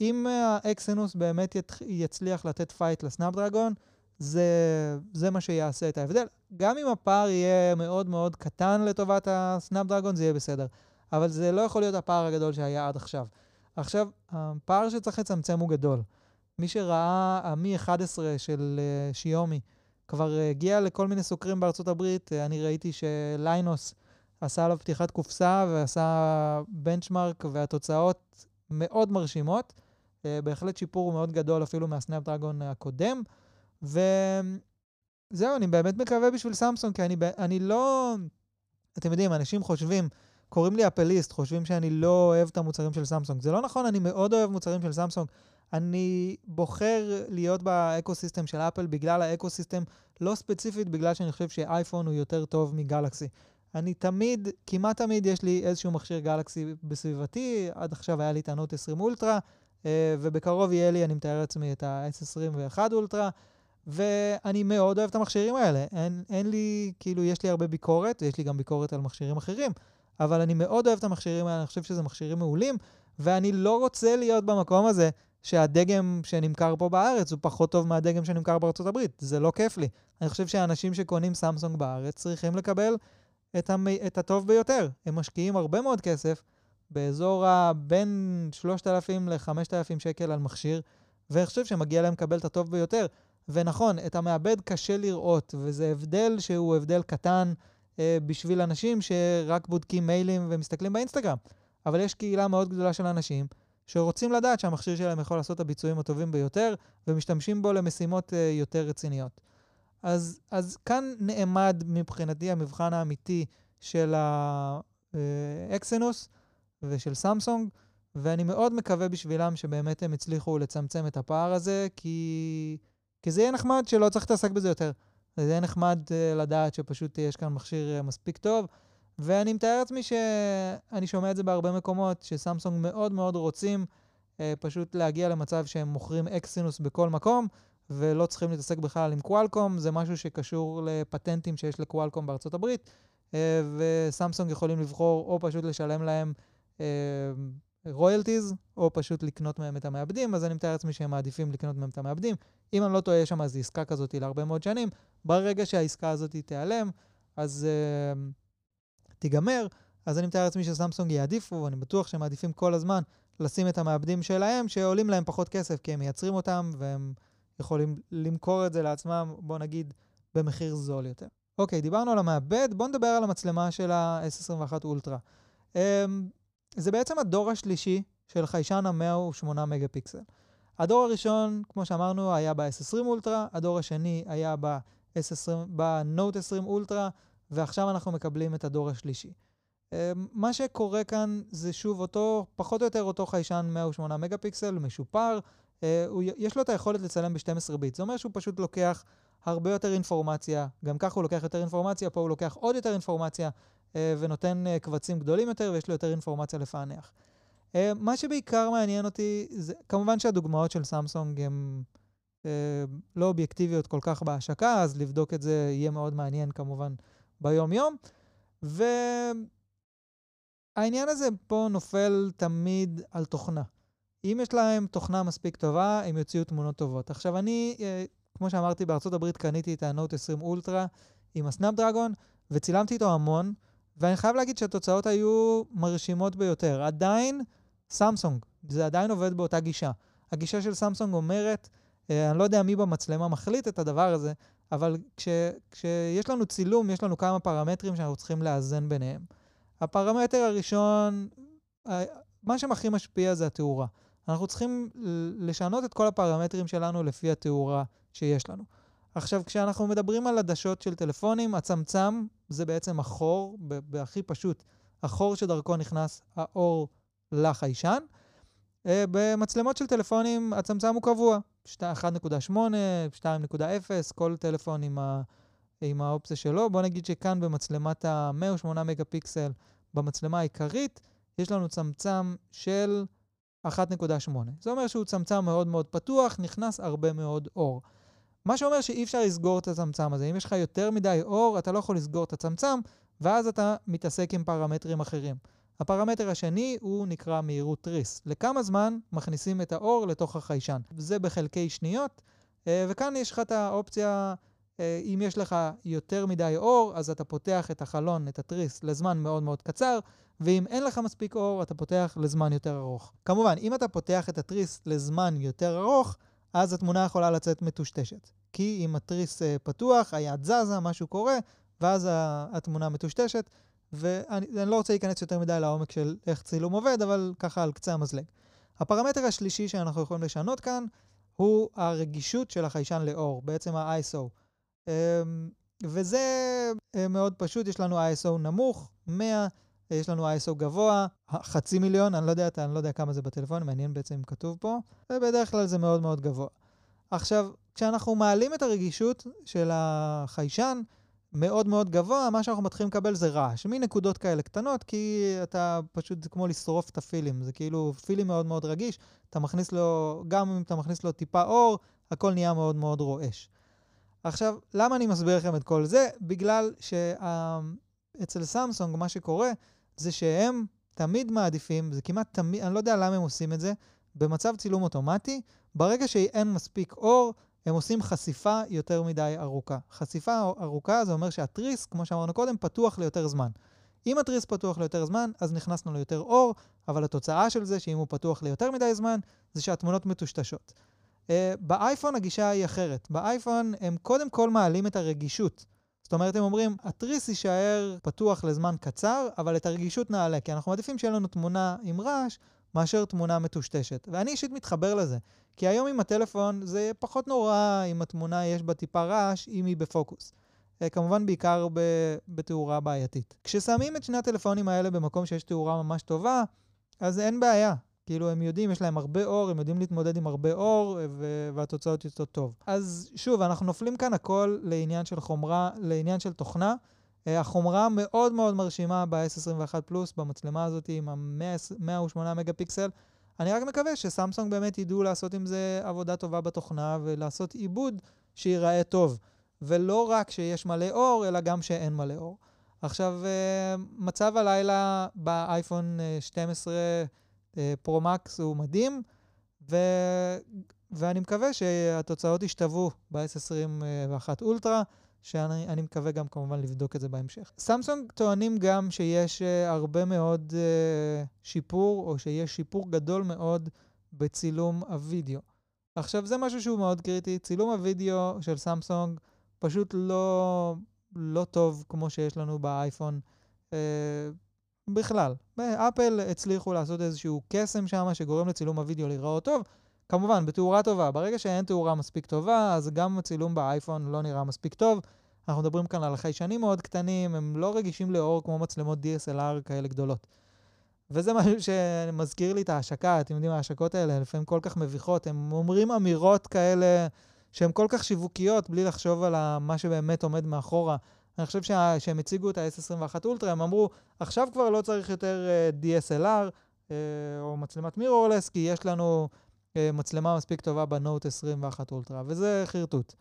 אם ה Exynos באמת יצליח לתת fight ל Snapdragon, זה, זה מה שיעשה את ההבדל. גם אם הפער יהיה מאוד מאוד קטן לטובת ה Snapdragon, זה יהיה בסדר. אבל זה לא יכול להיות הפער הגדול שהיה עד עכשיו. עכשיו, הפער שצריך לצמצם הוא גדול. מי שראה ה Mi 11 של אה, שיומי כבר אה, הגיע לכל מיני סוקרים בארצות הברית, אני ראיתי ש Linus עשה עליו פתיחת קופסה ועשה benchmark, והתוצאות מאוד מרשימות. אה, בהחלט שיפור מאוד גדול אפילו מה Snapdragon הקודם. וזהו, אני באמת מקווה בשביל סמסונג, כי אני, אני לא... אתם יודעים, אנשים חושבים, קוראים לי אפליסט, חושבים שאני לא אוהב את המוצרים של סמסונג. זה לא נכון, אני מאוד אוהב מוצרים של סמסונג. אני בוחר להיות ב ecosystem של אפל בגלל ה ecosystem, לא ספציפית בגלל שאני חושב שאייפון הוא יותר טוב מגלקסי. אני תמיד, כמעט תמיד יש לי איזשהו מכשיר גלקסי בסביבתי, עד עכשיו היה לי את ה Note 20 אולטרה, אה, ובקרוב יהיה לי, אני מתאר לעצמי, את ה-S21 אולטרה, ואני מאוד אוהב את המכשירים האלה. אין, אין לי, כאילו, יש לי הרבה ביקורת, ויש לי גם ביקורת על מכשירים אחרים, אבל אני מאוד אוהב את המכשירים האלה, אני חושב שזה מכשירים מעולים, ואני לא רוצה להיות במקום הזה שהדגם שנמכר פה בארץ הוא פחות טוב מהדגם שנמכר בארצות הברית. זה לא כיף לי. אני חושב שאנשים שקונים סמסונג בארץ צריכים לקבל את, המ... את הטוב ביותר. הם משקיעים הרבה מאוד כסף באזור בין 3,000 ל-5,000 שקל על מכשיר, ואני חושב שמגיע להם לקבל את הטוב ביותר. ונכון, את המעבד קשה לראות, וזה הבדל שהוא הבדל קטן אה, בשביל אנשים שרק בודקים מיילים ומסתכלים באינסטגרם. אבל יש קהילה מאוד גדולה של אנשים שרוצים לדעת שהמכשיר שלהם יכול לעשות את הביצועים הטובים ביותר, ומשתמשים בו למשימות uh, יותר רציניות. אז, אז כאן נעמד מבחינתי המבחן האמיתי של האקסינוס ושל סמסונג, ואני מאוד מקווה בשבילם שבאמת הם הצליחו לצמצם את הפער הזה, כי, כי זה יהיה נחמד שלא צריך להתעסק בזה יותר. זה יהיה נחמד uh, לדעת שפשוט יש כאן מכשיר uh, מספיק טוב, ואני מתאר לעצמי שאני שומע את זה בהרבה מקומות, שסמסונג מאוד מאוד רוצים אה, פשוט להגיע למצב שהם מוכרים אקסינוס בכל מקום, ולא צריכים להתעסק בכלל עם קוואלקום, זה משהו שקשור לפטנטים שיש לקוואלקום בארצות הברית, אה, וסמסונג יכולים לבחור או פשוט לשלם להם רויאלטיז, אה, או פשוט לקנות מהם את המעבדים, אז אני מתאר לעצמי שהם מעדיפים לקנות מהם את המעבדים. אם אני לא טועה, יש שם איזו עסקה כזאת להרבה מאוד שנים. ברגע שהעסקה הזאת תיעלם, אז... Uh, תיגמר, אז אני מתאר לעצמי שסמסונג יעדיפו, ואני בטוח שהם מעדיפים כל הזמן לשים את המעבדים שלהם, שעולים להם פחות כסף, כי הם מייצרים אותם, והם יכולים למכור את זה לעצמם, בוא נגיד, במחיר זול יותר. אוקיי, דיברנו על המעבד, בואו נדבר על המצלמה של ה-S21 אולטרה. Um, זה בעצם הדור השלישי של חיישן ה-108 מגה פיקסל. הדור הראשון, כמו שאמרנו, היה ב-S20 אולטרה, הדור השני היה ב-Note 20 אולטרה, ועכשיו אנחנו מקבלים את הדור השלישי. מה שקורה כאן זה שוב אותו, פחות או יותר אותו חיישן 108 מגה פיקסל, משופר, יש לו את היכולת לצלם ב-12 ביט. זה אומר שהוא פשוט לוקח הרבה יותר אינפורמציה, גם ככה הוא לוקח יותר אינפורמציה, פה הוא לוקח עוד יותר אינפורמציה ונותן קבצים גדולים יותר ויש לו יותר אינפורמציה לפענח. מה שבעיקר מעניין אותי, זה כמובן שהדוגמאות של סמסונג הן לא אובייקטיביות כל כך בהשקה, אז לבדוק את זה יהיה מאוד מעניין כמובן ביום-יום. והעניין הזה פה נופל תמיד על תוכנה. אם יש להם תוכנה מספיק טובה, הם יוציאו תמונות טובות. עכשיו, אני, כמו שאמרתי, בארצות הברית קניתי את ה-Note 20 אולטרה עם הסנאפ-דרגון, וצילמתי איתו המון, ואני חייב להגיד שהתוצאות היו מרשימות ביותר. עדיין, סמסונג, זה עדיין עובד באותה גישה. הגישה של סמסונג אומרת, אני לא יודע מי במצלמה מחליט את הדבר הזה, אבל כש, כשיש לנו צילום, יש לנו כמה פרמטרים שאנחנו צריכים לאזן ביניהם. הפרמטר הראשון, מה שהכי משפיע זה התאורה. אנחנו צריכים לשנות את כל הפרמטרים שלנו לפי התאורה שיש לנו. עכשיו, כשאנחנו מדברים על עדשות של טלפונים, הצמצם זה בעצם החור, בהכי פשוט, החור שדרכו נכנס האור לחיישן. במצלמות של טלפונים הצמצם הוא קבוע, 1.8, 2.0, כל טלפון עם, ה, עם האופציה שלו. בוא נגיד שכאן במצלמת ה-108 מגה פיקסל, במצלמה העיקרית, יש לנו צמצם של 1.8. זה אומר שהוא צמצם מאוד מאוד פתוח, נכנס הרבה מאוד אור. מה שאומר שאי אפשר לסגור את הצמצם הזה. אם יש לך יותר מדי אור, אתה לא יכול לסגור את הצמצם, ואז אתה מתעסק עם פרמטרים אחרים. הפרמטר השני הוא נקרא מהירות תריס. לכמה זמן מכניסים את האור לתוך החיישן. זה בחלקי שניות, וכאן יש לך את האופציה, אם יש לך יותר מדי אור, אז אתה פותח את החלון, את התריס, לזמן מאוד מאוד קצר, ואם אין לך מספיק אור, אתה פותח לזמן יותר ארוך. כמובן, אם אתה פותח את התריס לזמן יותר ארוך, אז התמונה יכולה לצאת מטושטשת. כי אם התריס פתוח, היד זזה, משהו קורה, ואז התמונה מטושטשת, ואני לא רוצה להיכנס יותר מדי לעומק של איך צילום עובד, אבל ככה על קצה המזלג. הפרמטר השלישי שאנחנו יכולים לשנות כאן, הוא הרגישות של החיישן לאור, בעצם ה-ISO. וזה מאוד פשוט, יש לנו ISO נמוך, 100, יש לנו ISO גבוה, חצי מיליון, אני לא יודע, אני לא יודע כמה זה בטלפון, מעניין בעצם אם כתוב פה, ובדרך כלל זה מאוד מאוד גבוה. עכשיו, כשאנחנו מעלים את הרגישות של החיישן, מאוד מאוד גבוה, מה שאנחנו מתחילים לקבל זה רעש. מין נקודות כאלה קטנות, כי אתה פשוט, זה כמו לשרוף את הפילים. זה כאילו פילים מאוד מאוד רגיש, אתה מכניס לו, גם אם אתה מכניס לו טיפה אור, הכל נהיה מאוד מאוד רועש. עכשיו, למה אני מסביר לכם את כל זה? בגלל שאצל סמסונג מה שקורה זה שהם תמיד מעדיפים, זה כמעט תמיד, אני לא יודע למה הם עושים את זה, במצב צילום אוטומטי, ברגע שאין מספיק אור, הם עושים חשיפה יותר מדי ארוכה. חשיפה ארוכה זה אומר שהתריס, כמו שאמרנו קודם, פתוח ליותר זמן. אם התריס פתוח ליותר זמן, אז נכנסנו ליותר אור, אבל התוצאה של זה, שאם הוא פתוח ליותר מדי זמן, זה שהתמונות מטושטשות. Uh, באייפון הגישה היא אחרת. באייפון הם קודם כל מעלים את הרגישות. זאת אומרת, הם אומרים, התריס יישאר פתוח לזמן קצר, אבל את הרגישות נעלה, כי אנחנו מעדיפים שיהיה לנו תמונה עם רעש, מאשר תמונה מטושטשת. ואני אישית מתחבר לזה. כי היום עם הטלפון זה פחות נורא אם התמונה יש בה טיפה רעש, אם היא בפוקוס. כמובן בעיקר בתאורה בעייתית. כששמים את שני הטלפונים האלה במקום שיש תאורה ממש טובה, אז אין בעיה. כאילו הם יודעים, יש להם הרבה אור, הם יודעים להתמודד עם הרבה אור, והתוצאות יוצאות טוב. אז שוב, אנחנו נופלים כאן הכל לעניין של חומרה, לעניין של תוכנה. החומרה מאוד מאוד מרשימה ב-S21 פלוס, במצלמה הזאת עם ה-108 מגה פיקסל. אני רק מקווה שסמסונג באמת ידעו לעשות עם זה עבודה טובה בתוכנה ולעשות עיבוד שייראה טוב. ולא רק שיש מלא אור, אלא גם שאין מלא אור. עכשיו, מצב הלילה באייפון 12 פרו-מקס הוא מדהים, ו... ואני מקווה שהתוצאות ישתוו ב-S21 אולטרה. שאני מקווה גם כמובן לבדוק את זה בהמשך. סמסונג טוענים גם שיש uh, הרבה מאוד uh, שיפור, או שיש שיפור גדול מאוד בצילום הווידאו. עכשיו, זה משהו שהוא מאוד קריטי. צילום הווידאו של סמסונג פשוט לא, לא טוב כמו שיש לנו באייפון uh, בכלל. באפל הצליחו לעשות איזשהו קסם שם שגורם לצילום הווידאו להיראות טוב. כמובן, בתאורה טובה. ברגע שאין תאורה מספיק טובה, אז גם הצילום באייפון לא נראה מספיק טוב. אנחנו מדברים כאן על חיישנים מאוד קטנים, הם לא רגישים לאור כמו מצלמות DSLR כאלה גדולות. וזה משהו שמזכיר לי את ההשקה, אתם יודעים, ההשקות האלה לפעמים כל כך מביכות, הם אומרים אמירות כאלה שהן כל כך שיווקיות, בלי לחשוב על מה שבאמת עומד מאחורה. אני חושב שה, שהם הציגו את ה-S21 אולטרה, הם אמרו, עכשיו כבר לא צריך יותר uh, DSLR uh, או מצלמת מירורלס, כי יש לנו uh, מצלמה מספיק טובה בנוט 21 אולטרה, וזה חרטוט.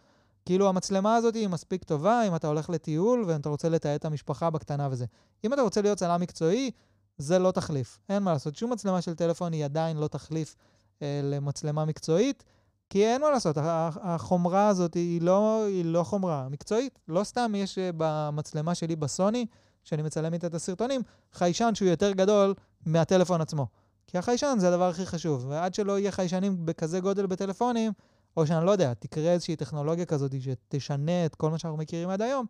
כאילו המצלמה הזאת היא מספיק טובה אם אתה הולך לטיול ואתה רוצה לתעד את המשפחה בקטנה וזה. אם אתה רוצה להיות צלם מקצועי, זה לא תחליף. אין מה לעשות. שום מצלמה של טלפון היא עדיין לא תחליף אה, למצלמה מקצועית, כי אין מה לעשות. החומרה הזאת היא לא, היא לא חומרה מקצועית. לא סתם יש אה, במצלמה שלי בסוני, שאני מצלם איתה את הסרטונים, חיישן שהוא יותר גדול מהטלפון עצמו. כי החיישן זה הדבר הכי חשוב, ועד שלא יהיה חיישנים בכזה גודל בטלפונים, או שאני לא יודע, תקרה איזושהי טכנולוגיה כזאת שתשנה את כל מה שאנחנו מכירים עד היום,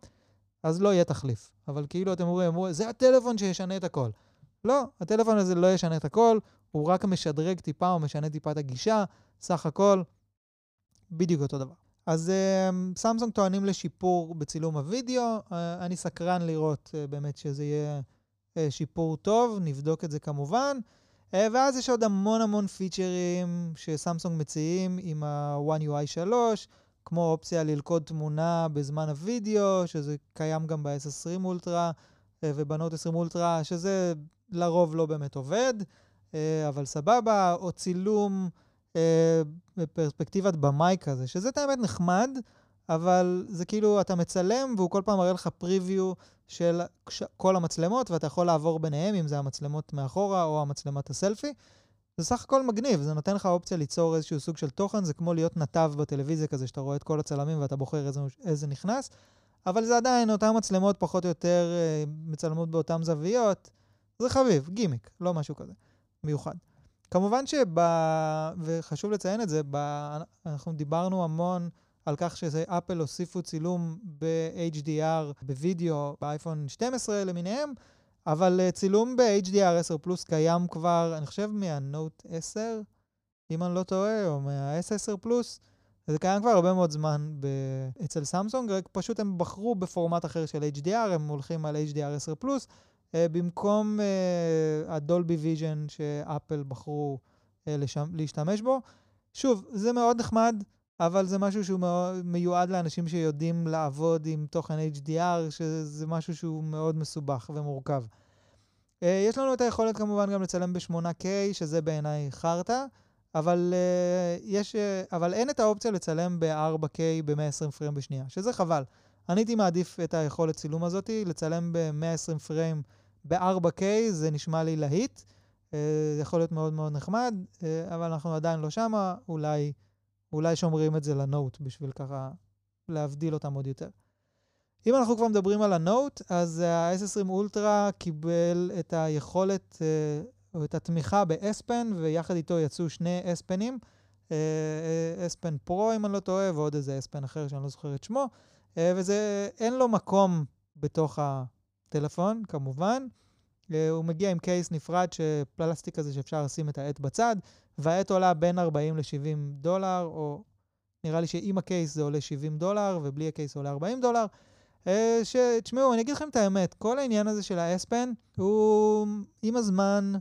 אז לא יהיה תחליף. אבל כאילו אתם אומרים, זה הטלפון שישנה את הכל. לא, הטלפון הזה לא ישנה את הכל, הוא רק משדרג טיפה או משנה טיפה את הגישה, סך הכל, בדיוק אותו דבר. אז uh, סמסונג טוענים לשיפור בצילום הוידאו, uh, אני סקרן לראות uh, באמת שזה יהיה uh, שיפור טוב, נבדוק את זה כמובן. ואז יש עוד המון המון פיצ'רים שסמסונג מציעים עם ה-One UI 3, כמו אופציה ללכוד תמונה בזמן הוידאו, שזה קיים גם ב-S20 אולטרה ובנות 20 אולטרה, שזה לרוב לא באמת עובד, אה, אבל סבבה, או צילום אה, בפרספקטיבת במאי כזה, שזה את נחמד, אבל זה כאילו, אתה מצלם והוא כל פעם מראה לך פריוויו של כל המצלמות, ואתה יכול לעבור ביניהם, אם זה המצלמות מאחורה או המצלמת הסלפי. זה סך הכל מגניב, זה נותן לך אופציה ליצור איזשהו סוג של תוכן, זה כמו להיות נתב בטלוויזיה כזה, שאתה רואה את כל הצלמים ואתה בוחר איזה, איזה נכנס, אבל זה עדיין אותן מצלמות פחות או יותר אה, מצלמות באותן זוויות, זה חביב, גימיק, לא משהו כזה מיוחד. כמובן שב... וחשוב לציין את זה, ב... אנחנו דיברנו המון על כך שאפל הוסיפו צילום ב-HDR בווידאו באייפון 12 למיניהם, אבל אה, צילום ב-HDR 10 פלוס קיים כבר, אני חושב, מה-Note 10, אם אני לא טועה, או מה-S10 פלוס. זה קיים כבר הרבה מאוד זמן ב... אצל סמסונג, רק פשוט הם בחרו בפורמט אחר של HDR, הם הולכים על HDR 10 פלוס, במקום uh, ה Dolby Vision שאפל בחרו uh, לשם, להשתמש בו. שוב, זה מאוד נחמד, אבל זה משהו שהוא מאוד מיועד לאנשים שיודעים לעבוד עם תוכן HDR, שזה משהו שהוא מאוד מסובך ומורכב. Uh, יש לנו את היכולת כמובן גם לצלם ב-8K, שזה בעיניי חרטא, אבל, uh, uh, אבל אין את האופציה לצלם ב-4K ב-120 פריים בשנייה, שזה חבל. אני הייתי מעדיף את היכולת צילום הזאתי, לצלם ב-120 פריים ב-4K, זה נשמע לי להיט. אה, זה יכול להיות מאוד מאוד נחמד, אה, אבל אנחנו עדיין לא שמה, אולי, אולי שומרים את זה לנוט בשביל ככה להבדיל אותם עוד יותר. אם אנחנו כבר מדברים על הנוט, אז ה-S20 אולטרה קיבל את היכולת, אה, או את התמיכה ב-S-Pen, ויחד איתו יצאו שני S-Penים, S-Pen Pro אם אני לא טועה, ועוד איזה S-Pen אחר שאני לא זוכר את שמו. וזה, אין לו מקום בתוך הטלפון, כמובן. אה, הוא מגיע עם קייס נפרד, פלסטיק כזה שאפשר לשים את העט בצד, והעט עולה בין 40 ל-70 דולר, או נראה לי שעם הקייס זה עולה 70 דולר, ובלי הקייס עולה 40 דולר. אה, שתשמעו, אני אגיד לכם את האמת, כל העניין הזה של האספן, הוא עם הזמן,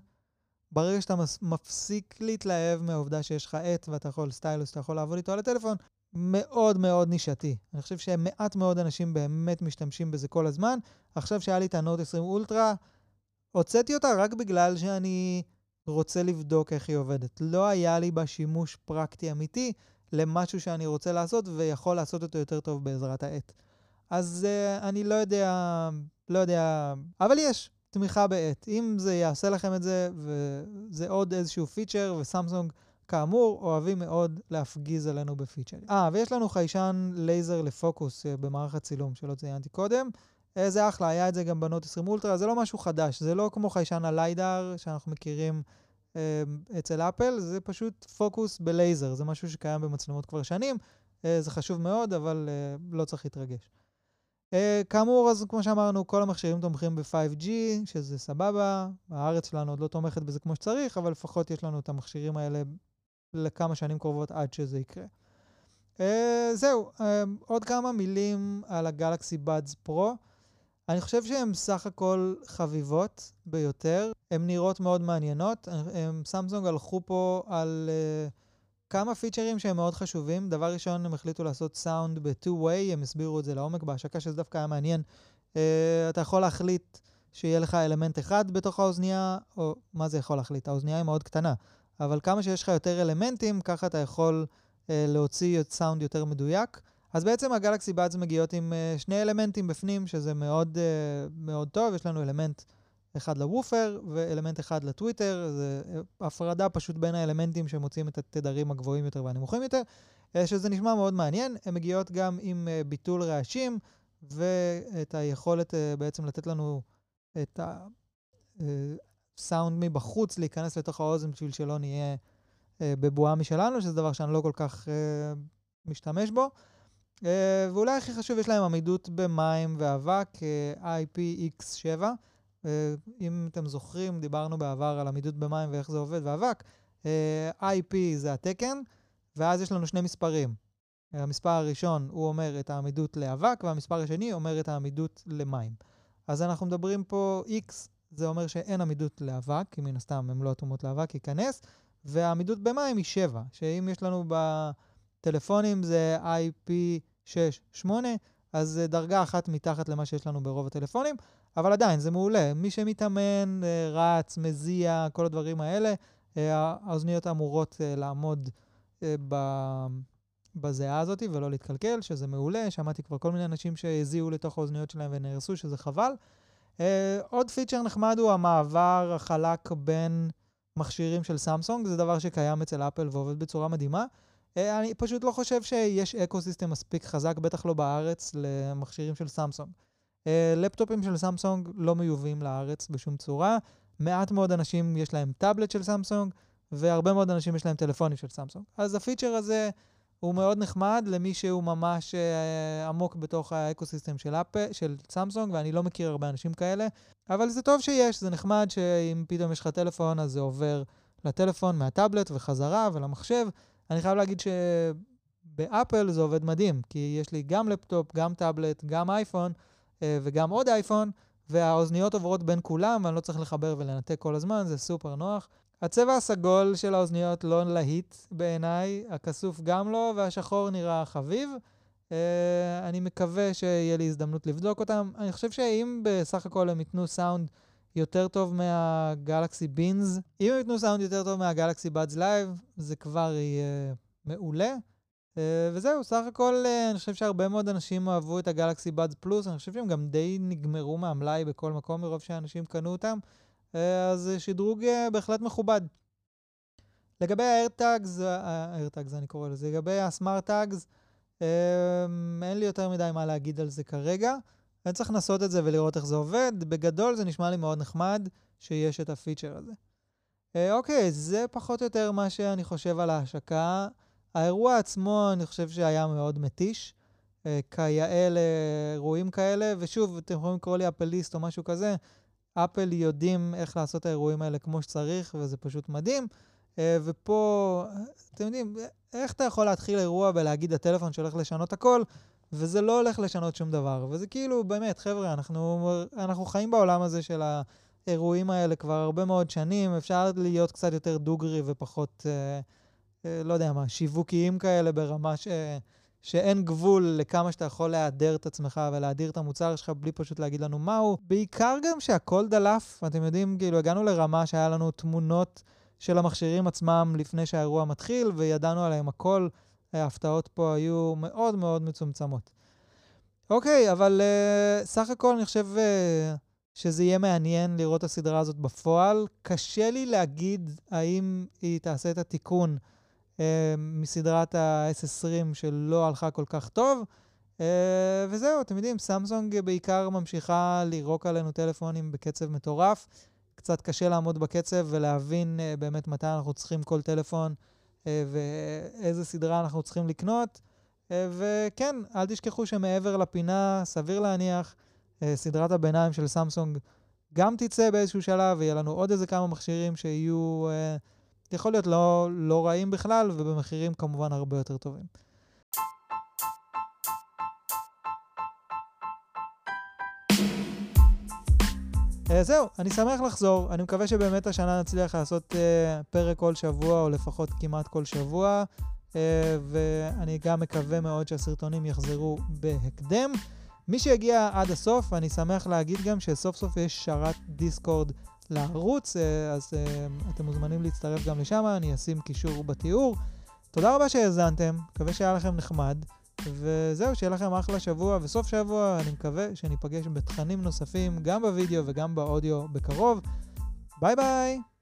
ברגע שאתה מפסיק להתלהב מהעובדה שיש לך עט ואתה יכול, סטיילוס, אתה יכול לעבוד איתו על הטלפון, מאוד מאוד נישתי. אני חושב שמעט מאוד אנשים באמת משתמשים בזה כל הזמן. עכשיו שהיה לי את הנוט 20 אולטרה, הוצאתי אותה רק בגלל שאני רוצה לבדוק איך היא עובדת. לא היה לי בה שימוש פרקטי אמיתי למשהו שאני רוצה לעשות ויכול לעשות אותו יותר טוב בעזרת העט. אז uh, אני לא יודע, לא יודע, אבל יש תמיכה בעט. אם זה יעשה לכם את זה, וזה עוד איזשהו פיצ'ר, וסמסונג כאמור, אוהבים מאוד להפגיז עלינו בפיצ'רים. אה, ויש לנו חיישן לייזר לפוקוס uh, במערך הצילום, שלא ציינתי קודם. Uh, זה אחלה, היה את זה גם ב Note 20 אולטרה, זה לא משהו חדש, זה לא כמו חיישן ה LiDAR שאנחנו מכירים uh, אצל אפל, זה פשוט פוקוס בלייזר, זה משהו שקיים במצלמות כבר שנים, uh, זה חשוב מאוד, אבל uh, לא צריך להתרגש. Uh, כאמור, אז כמו שאמרנו, כל המכשירים תומכים ב-5G, שזה סבבה. הארץ שלנו עוד לא תומכת בזה כמו שצריך, אבל לפחות יש לנו את המכשירים האלה לכמה שנים קרובות עד שזה יקרה. Uh, זהו, uh, עוד כמה מילים על הגלקסי בדס פרו. אני חושב שהן סך הכל חביבות ביותר, הן נראות מאוד מעניינות. הם, סמסונג הלכו פה על uh, כמה פיצ'רים שהם מאוד חשובים. דבר ראשון, הם החליטו לעשות סאונד ב-2-way, הם הסבירו את זה לעומק בהשקה, שזה דווקא היה מעניין. Uh, אתה יכול להחליט שיהיה לך אלמנט אחד בתוך האוזנייה, או מה זה יכול להחליט? האוזנייה היא מאוד קטנה, אבל כמה שיש לך יותר אלמנטים, ככה אתה יכול uh, להוציא סאונד יותר מדויק. אז בעצם הגלקסי באדס מגיעות עם uh, שני אלמנטים בפנים, שזה מאוד, uh, מאוד טוב. יש לנו אלמנט אחד לוופר ואלמנט אחד לטוויטר. זה הפרדה פשוט בין האלמנטים שמוצאים את התדרים הגבוהים יותר והנמוכים יותר, uh, שזה נשמע מאוד מעניין. הן מגיעות גם עם uh, ביטול רעשים ואת היכולת uh, בעצם לתת לנו את הסאונד מבחוץ, להיכנס לתוך האוזן בשביל שלא נהיה uh, בבועה משלנו, שזה דבר שאני לא כל כך uh, משתמש בו. Uh, ואולי הכי חשוב, יש להם עמידות במים ואבק, uh, IPX7. Uh, אם אתם זוכרים, דיברנו בעבר על עמידות במים ואיך זה עובד, ואבק. Uh, IP זה התקן, ואז יש לנו שני מספרים. המספר הראשון הוא אומר את העמידות לאבק, והמספר השני אומר את העמידות למים. אז אנחנו מדברים פה X, זה אומר שאין עמידות לאבק, כי מן הסתם הן לא אטומות לאבק, ייכנס, והעמידות במים היא 7, שאם יש לנו בטלפונים זה IP6-8, אז זה דרגה אחת מתחת למה שיש לנו ברוב הטלפונים, אבל עדיין, זה מעולה. מי שמתאמן, אה, רץ, מזיע, כל הדברים האלה, אה, האוזניות אמורות אה, לעמוד ב... בזיעה הזאת ולא להתקלקל, שזה מעולה. שמעתי כבר כל מיני אנשים שהזיעו לתוך האוזניות שלהם ונהרסו, שזה חבל. Uh, עוד פיצ'ר נחמד הוא המעבר החלק בין מכשירים של סמסונג, זה דבר שקיים אצל אפל ועובד בצורה מדהימה. Uh, אני פשוט לא חושב שיש ecosystem מספיק חזק, בטח לא בארץ, למכשירים של סמסונג. Uh, לפטופים של סמסונג לא מיובאים לארץ בשום צורה. מעט מאוד אנשים יש להם טאבלט של סמסונג, והרבה מאוד אנשים יש להם טלפונים של סמסונג. אז הפיצ'ר הזה... הוא מאוד נחמד למי שהוא ממש uh, עמוק בתוך ה ecosystem של, אפ, של סמסונג, ואני לא מכיר הרבה אנשים כאלה, אבל זה טוב שיש, זה נחמד שאם פתאום יש לך טלפון, אז זה עובר לטלפון מהטאבלט וחזרה ולמחשב. אני חייב להגיד שבאפל זה עובד מדהים, כי יש לי גם לפטופ, גם טאבלט, גם אייפון uh, וגם עוד אייפון, והאוזניות עוברות בין כולם, ואני לא צריך לחבר ולנתק כל הזמן, זה סופר נוח. הצבע הסגול של האוזניות לא להיט בעיניי, הכסוף גם לא, והשחור נראה חביב. Uh, אני מקווה שיהיה לי הזדמנות לבדוק אותם. אני חושב שאם בסך הכל הם ייתנו סאונד יותר טוב מה Galaxy Beans, אם הם ייתנו סאונד יותר טוב מה Galaxy Buds Live, זה כבר יהיה מעולה. Uh, וזהו, סך הכל uh, אני חושב שהרבה מאוד אנשים אהבו את ה Galaxy Buds Plus, אני חושב שהם גם די נגמרו מהמלאי בכל מקום מרוב שאנשים קנו אותם. אה, אז שדרוג אה, בהחלט מכובד. לגבי ה-AirTags, ה-AirTags אני קורא לזה, לגבי ה-SmartTags, אין לי יותר מדי מה להגיד על זה כרגע. אני צריך לנסות את זה ולראות איך זה עובד. בגדול זה נשמע לי מאוד נחמד שיש את הפיצ'ר הזה. אה, אוקיי, זה פחות או יותר מה שאני חושב על ההשקה. האירוע עצמו, אני חושב שהיה מאוד מתיש. כיאה לאירועים כאלה, ושוב, אתם יכולים לקרוא לי אפליסט או משהו כזה, אפל יודעים איך לעשות את האירועים האלה כמו שצריך, וזה פשוט מדהים. אה, ופה, אתם יודעים, איך אתה יכול להתחיל אירוע ולהגיד הטלפון שהולך לשנות הכל, וזה לא הולך לשנות שום דבר. וזה כאילו, באמת, חבר'ה, אנחנו, אנחנו חיים בעולם הזה של האירועים האלה כבר הרבה מאוד שנים, אפשר להיות קצת יותר דוגרי ופחות, אה, אה, לא יודע מה, שיווקיים כאלה ברמה ש... שאין גבול לכמה שאתה יכול להיעדר את עצמך ולהדיר את המוצר שלך בלי פשוט להגיד לנו מהו. בעיקר גם שהכל דלף, אתם יודעים, כאילו, הגענו לרמה שהיה לנו תמונות של המכשירים עצמם לפני שהאירוע מתחיל, וידענו עליהם הכל. ההפתעות פה היו מאוד מאוד מצומצמות. אוקיי, אבל uh, סך הכל אני חושב uh, שזה יהיה מעניין לראות את הסדרה הזאת בפועל. קשה לי להגיד האם היא תעשה את התיקון. אה, מסדרת ה-S20 שלא הלכה כל כך טוב. אה, וזהו, אתם יודעים, סמסונג בעיקר ממשיכה לירוק עלינו טלפונים בקצב מטורף. קצת קשה לעמוד בקצב ולהבין uh, באמת מתי אנחנו צריכים כל טלפון uh, ואיזה סדרה אנחנו צריכים לקנות. Uh, וכן, אל תשכחו שמעבר לפינה, סביר להניח, uh, סדרת הביניים של סמסונג גם תצא באיזשהו שלב, ויהיה לנו עוד איזה כמה מכשירים שיהיו uh, יכול להיות לא, לא רעים בכלל, ובמחירים כמובן הרבה יותר טובים. Uh, זהו, אני שמח לחזור. אני מקווה שבאמת השנה נצליח לעשות uh, פרק כל שבוע, או לפחות כמעט כל שבוע, uh, ואני גם מקווה מאוד שהסרטונים יחזרו בהקדם. מי שיגיע עד הסוף, אני שמח להגיד גם שסוף סוף יש שרת דיסקורד לערוץ, uh, אז uh, אתם מוזמנים להצטרף גם לשם, אני אשים קישור בתיאור. תודה רבה שהאזנתם, מקווה שהיה לכם נחמד. וזהו, שיהיה לכם אחלה שבוע וסוף שבוע, אני מקווה שניפגש בתכנים נוספים, גם בווידאו וגם באודיו בקרוב. ביי ביי!